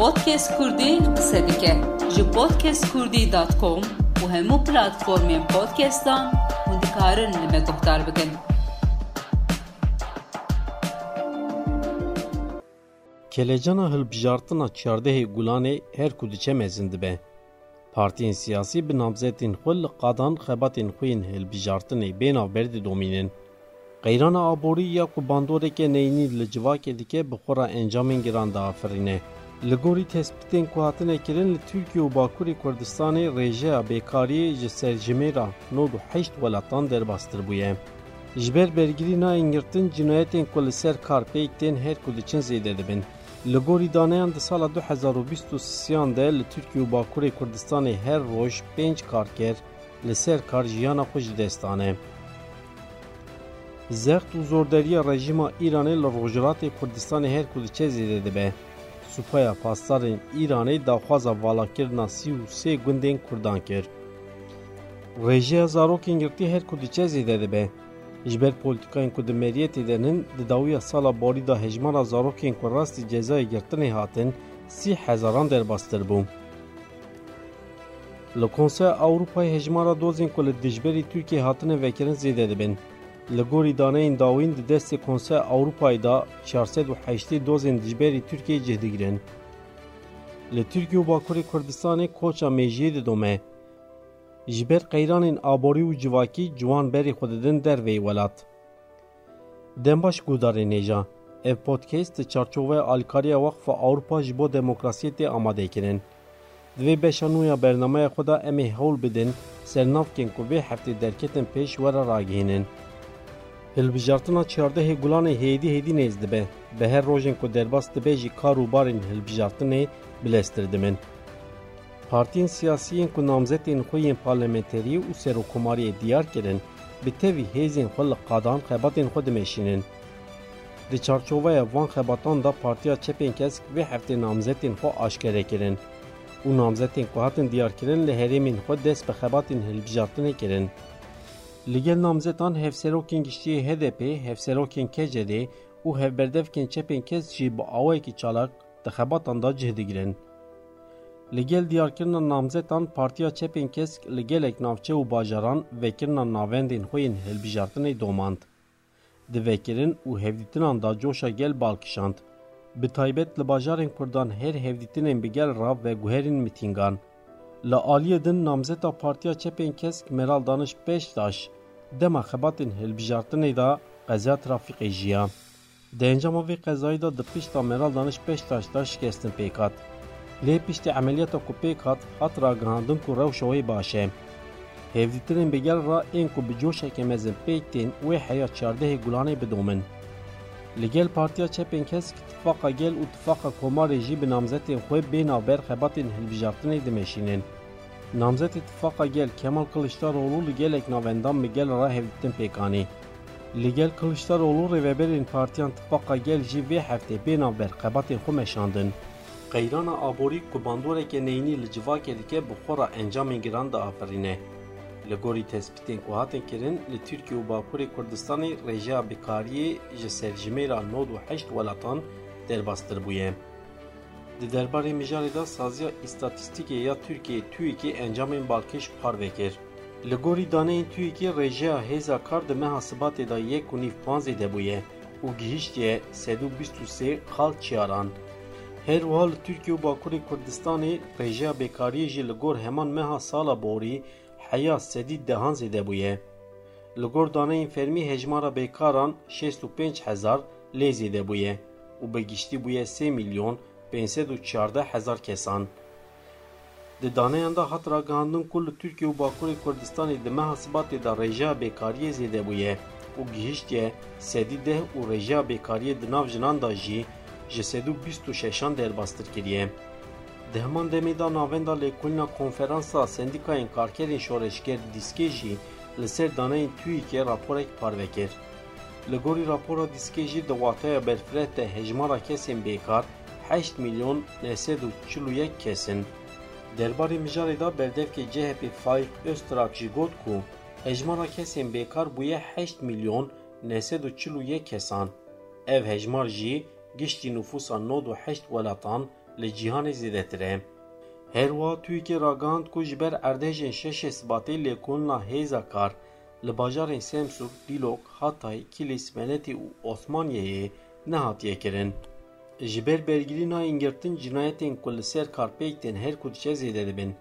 podcast kurdî qise dike ji podcastkurdî.com û hemû platformên podcastan hûn dikarin li me guhdar bikin. Kelejana hilbijartina çardehê Gulanê her ku diçe mezin dibe. Partiyên siyasî bi namzetên xwe li qadan xebatên xwe yên hilbijartinê bênavberdê domînin. Qeyrana aborî ya ku bandoreke neynî li civakê dike bi xwe re encamên giran diafirîne. Li gorî tespîtên ku hatine kirin li Tirkiye û Bakurê Kurdistanê rêjeya bêkariyê ji serjimêra nod û heşt welatan derbastir bûye. Ji ber bergirîna ingirtin cinayetên ku li ser kar pêk tên her ku diçin zêde dibin. Li gorî daneyan di sala 2023 de li Tirkiye û Bakurê Kurdistanê her roj pênc karker li ser kar jiyana xwe ji destane. Zext û zorderiya rejima Îranê li Rojhilatê Kurdistanê her ku diçe. Supaya pastarên Îranê daxwaza valakirina sî û sê gundên Kurdan kir. Rêjeya zarokên girtî her ku diçe zêde dibe. Ji ber polîtikayên ku di meriyetê de nin di dawiya sala borî da hejmara zarokên ku rastî cezayê girtinê hatin sî hezaran derbastir bû. Li Konseya Ewropayê hejmara dozên ku li dijberî Tirkiye hatine vekirin zêde dibin. Dawîn di destê Konseya Ewropayê da 480 dozên dijberî Tirkiye cih digirin. Li Tirkiye û Bakurê Kurdistanê koça mejiyê didome. Ji ber qeyranên aborî û civakî ciwan berê xwe didin dervey welat. Dembaş gudarê nêja. Ev podcast di çarçoveya alîkariya Wexfa Ewropa ji bo demokrasiyê tê amadekirin. Di vê beşa nû ya bernameya xwe da em ê hewl bidin sernavkên ku vê heftê derketin pêş were ragihînin. Hilbijartina çardehê Gulanê hêdî hêdî nêz dibe. Bi her rojên ku derbas dibe jî kar û barên hilbijartinê bileztir dimin. Partiyên siyasiyên ku namzetên xwe yên parlamenterî û serokkomariyê diyar kirin, bi tevî hêzên xwe li qadan xebatên xwe dimeşînin. Di çarçoveya van xebatan da Partiya Çepên Kesk vê heftê namzetên xwe aşkere kirin û namzetên ku hatin diyarkirin li herêmên xwe dest bi xebatên hilbijartinê kirin. Li gel namzetan hevserokên giştiyê HDP, hevserokên KCD û hevberdevkên Çepên Kesk jî bi awayekî çalak di xebatan da cih digirin. Li gel diyarkirina namzetan Partiya Çepên Kesk li gelek navçe û bajaran vekirina navendên xwe yên hilbijartinê domand. Di vekirin û hevdîtinan da coşa gel balkişand. Bi taybet li bajarên Kurdan her hevdîtinên bi gel rav ve guherên mîtîngan. Li aliyê din namzeta Partiya Çepên Kesk Meral Danış Beştaş دما خباتن هل بجارتن ايدا قزا ترافيقي جيا دينجا موفي قزا ايدا دا پشتا مرال دانش پشتا اشتا شكستن پيكات لي پشتا عمليتا كو پيكات حطرا غاندن كو رو شوهي باشه هفدترين بگل را اين كو بجوشا كمزن پيكتين وي حيات شارده گلاني بدومن لگل پارتيا چپن کس كتفاقا گل و تفاقا جي بنامزتين خوي بينا بر خباتن هل بجارتن ايدا مشينين Namzetê Tifaka Gel Kemal Kılıçdaroğlu li gelek navendan bi gel ra hevdîtin pêkanî. Li gel Kılıçdaroğlu rêveberên Partiyan Tifaka Gel jî vê heftê bênaber xebatên xwe meşandin. Qeyrana aborî ku bandoreke neynî li civakê dike bi xwe ra encamên giran diafirîne. Li gorî tespîtên ku hatin kirin li Tirkiye û Bakurê Kurdistanê rêjeya bêkariyê ji serjimêra nod û heşt welatan derbastir bûye. Di derbarê mijarê da saziya îstatîstîkê ya Tirkiye TÜİKê encamên balkêş par vekir. Li gorî daneyên TÜİKê rêjeya hêza kar di meha Sibatê da yek û nîv panzê de bûye û gihîştiye sed û bîst û sê xal çiyaran. Her wiha li Tirkiye û Bakurê Kurdistanê rêjeya bêkariyê jî li gor heman meha sala borî heya sedî dehan zêde bûye. Li bêkaran 65 hezar lê zêde bûye û bi giştî bûye 3 milyon 514 هزار کسان. د دانیاندا هات راګاندن کل ترکیه او باکور کردستان د محاسبات د رژا بیکاری زیده بویه. او گیشت سدی ده او رژا بیکاری د ناو جنان دا جی جسدو 26 دل باستر کریه. د همان د میدان اوند له کلنا کنفرانسا سندیکاین کارکرین شورشګر دیسکیجی لسر دانه توی که راپورک پاروکر لګوري راپورا دیسکیجی د واته بلفرت هجمارا کسین بیکار dîskê jî di wateya berfireh de hejmara kesên bêkar 8 milyon 941 kesin. Derbarê mijarê da berdevkê CHP Faik Öztrak jî got ku hejmara kesên bêkar bûye 8 milyon 941 kesan. Ev hejmar jî giştî nüfusa nod û heşt welatan li cîhanê zêdetir e. Herwa Tirkiye ragihand ku ji ber erdhejên şeşê sibatê lêkolina hêza kar li bajarên Semsûr, Hatay, Kilis, Menetî û Osmaniyeyê nehatiye kirin. Ji ber bergirîna îngirtin cinayetên ku li ser karpêk tên her ku diçe zêde dibin.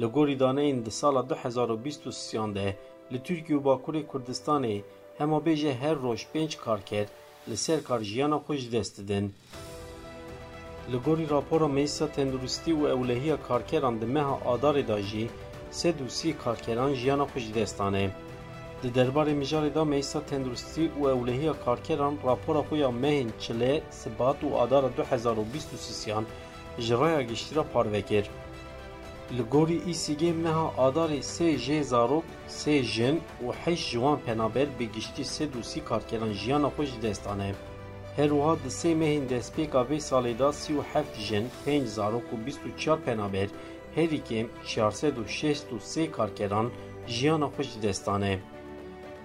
Li gorî daneyên di sala 2023 de li Tirkiye û Bakurê Kurdistanê hemabêje her roj pênc karker li ser kar jiyana xwe ji dest didin. Li gorî rapora Meclisa Tenduristî û Ewlehiya Karkeran di meha Adarê da jî sed û sî karkeran jiyana xwe ji destan e. Di derbarê mijarê da Meclisa Tenduristî û Ewlehiya Karkeran rapora xwe ya mehên çilê, sibat û adara 2023yan ji raya giştîra parve. Li gorî îsîgê meha adarê sê jê zarok, sê jin û heşt ji wan penaber bi giştî sed û sî karkeran jiyana xwe ji destan e. Her wiha di sê mehên destpêka vê salê da sî û heft jin, pênc zarok û bîst û çar penaber, herî kêm çarsed û şêst û sê karkeran jiyana xwe ji destan e.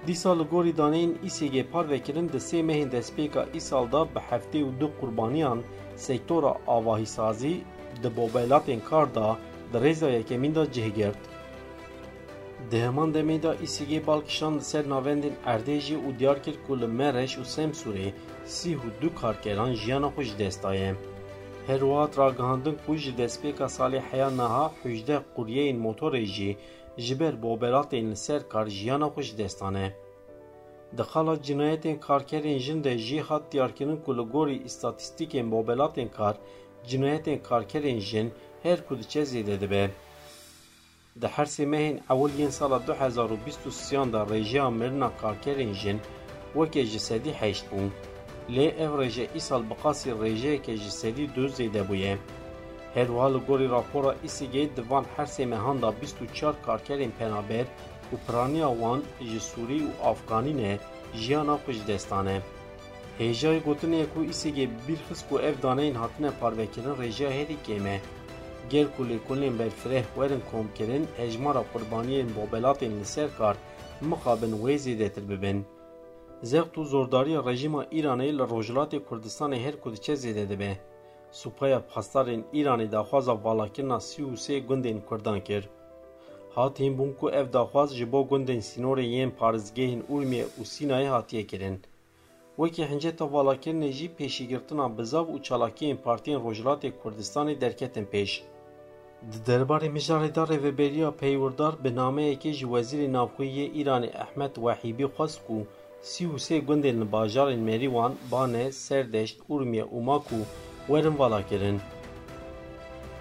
Dîsa li gorî daneyên îsêgê parvekirin di sê mehên destpêka îsal da bi heftê û du qurbaniyan sektora avahîsazî di bobelatên kar da di rêza yekemîn da cih girt. Di heman demê da îsêgê balkişan li ser navendên Erdêjê û Diyarkir ku li Mereş û Semsûrê sî û du karkeran jiyana xwe ji dest daye. Her wiha ragihandin ku ji destpêka salê heya niha hûjdeh quryeyên motorê jî ji ber bobelatên li ser kar jiyana xwe ji destan e. Di xala cinayetên karkerên jin de jî hat diyarkirin ku li gorî îstatîstîkên bobelatên kar cinayetên karkerên jin her ku diçe zêde dibe. Di her sê mehên ewiliyên sala 2023 da rêjeya mirina karkerên jin weke ji sedî heşt bû. Lê ev rêje îsal bi qasî rêjeyeke ji sedî du zêde bûye. هدوال گوری راپورا ایسیگی دوان هر سیمهان دا 24 کارکرین پنابر و پرانی آوان جی سوری و افغانی نه جیانا دستانه. هیجای گوتنه کو ایسیگی بیرخص کو اف دانه این حتنه پاروکرین ریجا هری کیمه. گر کلی کلین برفره ورن کوم کرن اجمارا قربانیین بوبلاتین لسر کار مخابن ویزی دیتر ببین. زغت و زورداری رژیم ایرانی لروجلات کردستان هر کدچه زیده دبه. Supaya pastarên Îranê daxwaza valakirina sî û sê gundên Kurdan kir. Hatîn bûn ku ev daxwaz ji bo gundên sînorê yên parêzgehên Urmiye û Sînayê hatiye kirin. Wekî hinceta valakirinê jî pêşîgirtina bizav û çalakiyên partiyên Rojhilatê Kurdistanê derketin pêş. Di derbarê mijarê da rêveberiya peywirdar bi nameyekê ji Wezîrê Navxweyî Îranê Ehmed Wehîbî xwest ku sî û sê gundên li bajarên Mêrîwan, Bane, Serdeşt, Urmiye û Maku werin valakirin.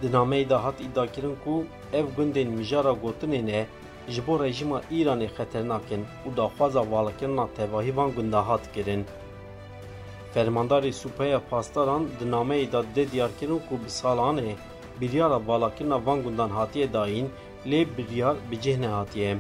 Di nameyê de hat îdiakirin ku ev gundên mijara gotinê ne ji bo rejima Îranê xeternak in û daxwaza valakirina tevahî van gunda hat kirin. Fermandarê Supaya Pastaran di nameyê da dide diyarkirin ku bi salanê biryara valakirina van gundan hatiye dayîn lê biryar bi cih nehatiye.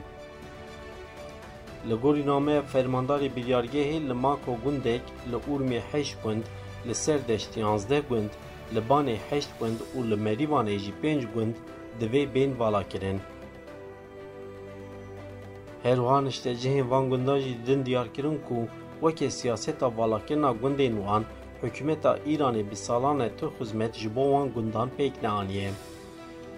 Li gorî nameya fermandarê biryargehê li Mako gundek li Urmiye heşt gund, li Serdeşt yanzdeh gund, li Banê heşt gund û li Merîwanê jî pênc gund di vê bên valakirin. Her wiha niştecihên van gundan jî didin diyarkirin ku wekî siyaseta valakirina gundên wan hikûmeta Îranê bi salan e tu xizmet ji bo wan gundan pêk neaniye.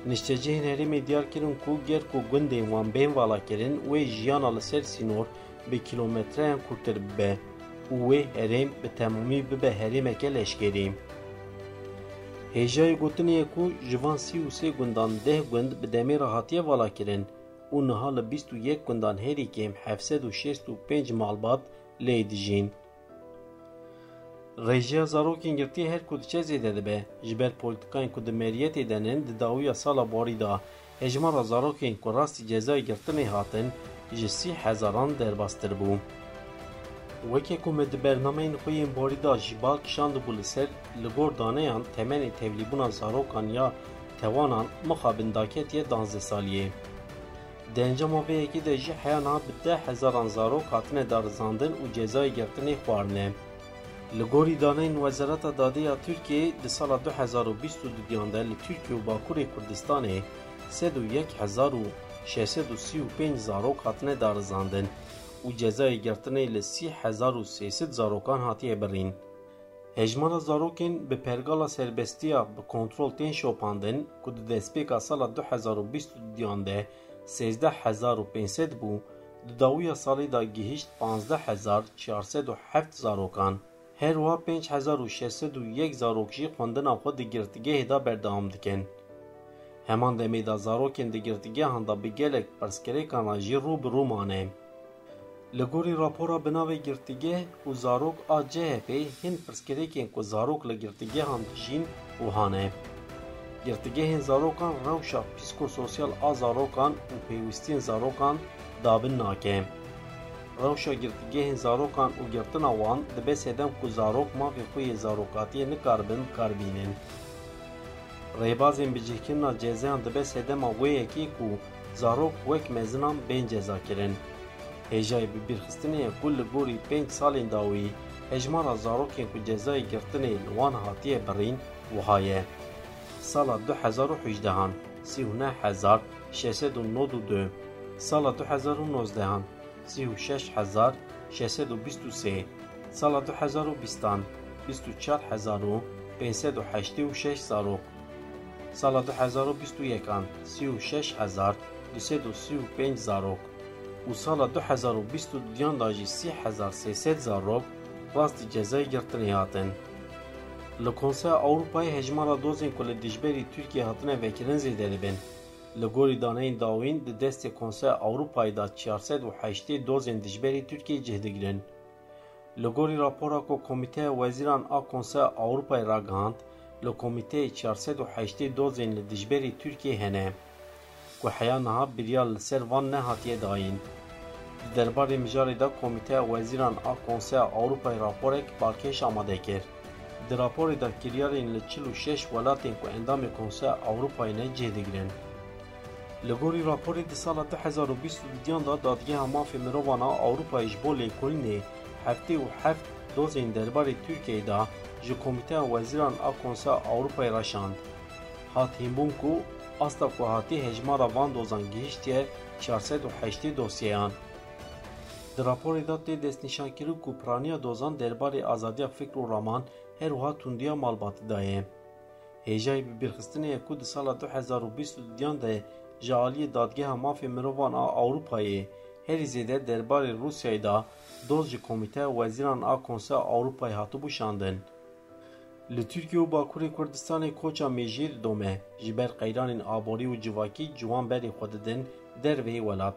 Niştecihên herêmê diyar kirin ku ger ku gundên wan bên valakirin wê jiyana li ser sînor bi kîlometreyan kurtir bibe û wê herêm bi temamî bibe herêmeke leşkerî. Hêjayê gotinê ku ji van sî û sê gundan deh gund bi demê re hatiye valakirin û niha li bîst û yek gundan herî kêm hevsed û şêst û pênc malbat lê dijîn. Rêjeya zarokên girtî her ku diçe zêde dibe ji ber polîtikayên ku di meriyetê denin di dawiya sala borî da hejmara zarokên ku rastî cezayê girtinê hatin ji sî hezaran derbastir bû. Weke ku me di bernameyên xwe yên borî da jî bal kişandibû li ser li gor daneyan temenê tevlîbûna zarokan ya tewanan mixabin daketiye danzeh saliyê. Di encama vê yekê de jî heya niha bi deh hezaran zarok hatine darizandin û cezayê girtinê xwarine. Li gorî daneyên Wezareta Dadiya Tirkiyê di sala 2022 de li Tirkiye û Bakurê Kurdistanê sed û yek hezar û şeşsed û sî û pênc zarok hatine darizandin او جزای گرتنې ل 3300 زاروکان هاتی برین. هجمانه زاروکن به پرګالا سربستیا به کنټرول تن شوپاندن کو د دسپیکا سال 2020 دیانده 13500 بو د داویا سالې دا گیهشت 15407 زاروکان. هر وا 5601 زاروکشی خوندن خو د گرتګه هدا بردام دکن. همان د میدا زاروکن د گرتګه هنده به ګلک پرسکری کانا Li gorî rapora binavê girtîgeh û zarok a CHP hin pirsgirêkên ku zarok li girtîgehan dijîn wiha ne. Girtîgehên zarokan rewşa psîkososyal a zarokan û pêwîstiyên zarokan dabin nake. Rewşa girtîgehên zarokan û girtina wan dibe sedem ku zarok mafê xwe yê zarokatiyê nikaribin karbînin. Rêbazên bicihkirina cezeyan dibe sedema wê yekê ku zarok wek mezinan bên cezakirin. Hêjayê هێژای ببیرخستنیان کول لە گۆری پێنج ساڵین داوی هێژمارە زارۆکێک و جێزای گرتنی لەوان هاتیە بڕین وهایە ساڵە 2018 هزار 692 ساڵە 2019 36 623 ساڵە 2020 24,586 زارۆک ساڵە 2021 36,235 زارۆک û sala 2022 da jî 3300 zarok rastî cezayê girtinê hatin. Li Konseya Ewropayê hejmara dozên ku li dijberî Tirkiye hatine vekirin zêde dibin. Li gorî daneyên dawîn di destê Konseya Ewropayê da 408 dozên dijberî Tirkiye cih digirin. Li gorî rapora ku Komîteya Wezîran a Konseya Ewropayê ra gihand, li Komîteyê 408 dozên li dijberî Tirkiye hene. Ku heya niha biryar li ser van nehatiye dayîn. Di derbarê mijarê de Komîteya Wezîran a Konseya Ewropayê raporek balkêş amade kir. Di raporê de kiryarên li çil û şeş welatên ku endamê Konseya Ewropayê ne cih digirin. Li gorî raporê di sala 2022 da dadgeha mafê mirovan a Ewropayê ji bo lêkolînê heftê û heft dozên derbarê Tirkiyeyê da ji Komîteya Wezîran a Konseya Ewropayê raşand. Hat hînbûn ku asta ku hatî hejmara van dozan gihîştiye 480 dosyeyan. Di raporê da tê destnîşankirin ku piraniya dozan derbarê azadiya fikr û raman her wiha tundiya malbatî da ye. Hêjayê bibîrxistinê ku di sala 2022 de ji aliyê dadgeha mafê mirovan a Ewropayê herî zêde derbarê Rûsyayê da doz ji Komîteya Wezîran a Konseya Ewropayê hatibû şandin. Li Tirkiye û Bakurê Kurdistanê koça mejiyê didome ji ber qeyranên aborî û civakî ciwan berê xwe didin derveyê welat.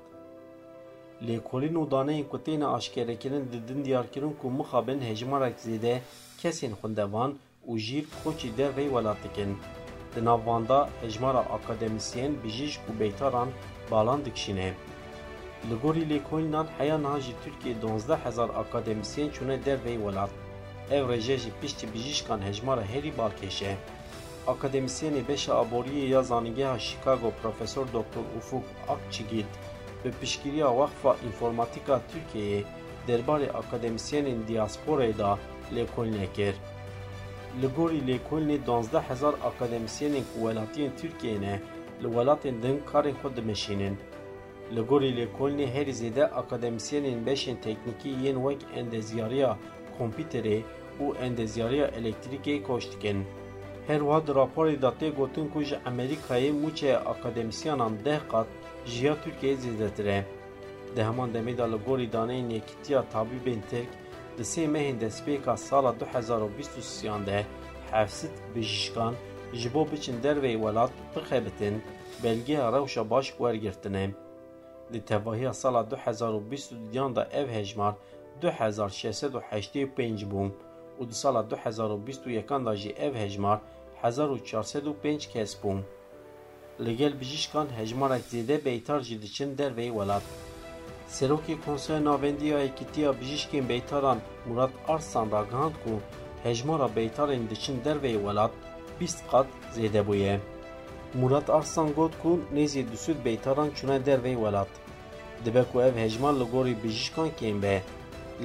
Lêkolîn û daneyên ku têne aşkêrekirin didin diyarkirin ku mixabin hejmarek zêde kesên xwendevan û jîr koçî derveyê welat dikin. Di nav wan da hejmara akademisyen, bijîşk û beytaran balan dikişîne. Li gorî lêkolînan heya niha ji Tirkiye 12000 akademisyen çûne derveyê welat. Ev rêje jî piştî bijîşkan hejmara herî balkêş e. Akademisyenê beşa aboriyê ya zanîngeha Chicago Profesor Dr. Ufuk Akçigil bi piştgiriya Wexfa Înformatîka Tirkiyeyê derbarê akademisyenên diasporayê da lêkolînê kir. Li gorî lêkolînê 12000 akademisyenên ku welatiyên Tirkiyeyê ne li welatên din karên xwe dimeşînin. Li gorî lêkolînê herî zêde akademisyenên beşên teknîkî yên wek endezyariya kompîterê û endezyariya elektrîkê koç dikin. Her wiha di raporê da tê gotin ku ji Amerîkayê mûçeya akademisyanan deh qat jiya Tirkiyeyê zêdetir e. Di heman demê da li gorî daneyên Yekîtiya Tabîbên Tirk di sê mehên destpêka sala 2023 de hevsit bijîşkan ji bo biçin derveyê welat bixebitin belgeya rewşa baş wergirtine. Di tevahiya sala 2022 da ev hejmar 2685 bûn û di sala 2021 da jî ev hejmar 1405 kes bûn. Li gel bijîşkan hejmarek zêde beytar jî diçin derveyê welat. Serokê Konseya Navendiya Yekîtiya Bijîşkên Beytaran Murat Arslan ragihand ku hejmara beytarên diçin derveyê welat 20 qat zêde bûye. Murat Arslan got ku nêzî dusûd beytaran çûne derveyê welat. Dibe ku ev hejmar li gorî bijîşkan kêm be.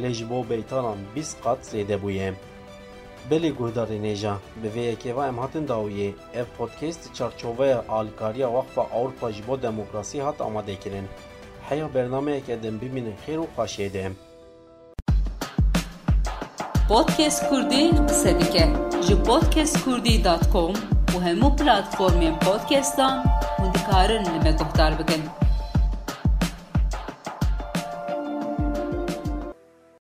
Lê ji bo beytaran bîst qat zêde bûye. Belê guhdarê nêja bi vê yekêva em hatin dawiyê ev podcast çarçoveya alîkariya Wexfa Ewropa ji bo demokrasî hat amadekirin. Heya bernameyeke din bimînin xêr û xweşê de. Podcast Kurdî qise dike ji podcastkurdî.com û hemû platformên podcastan hûn dikarin li me guhdar.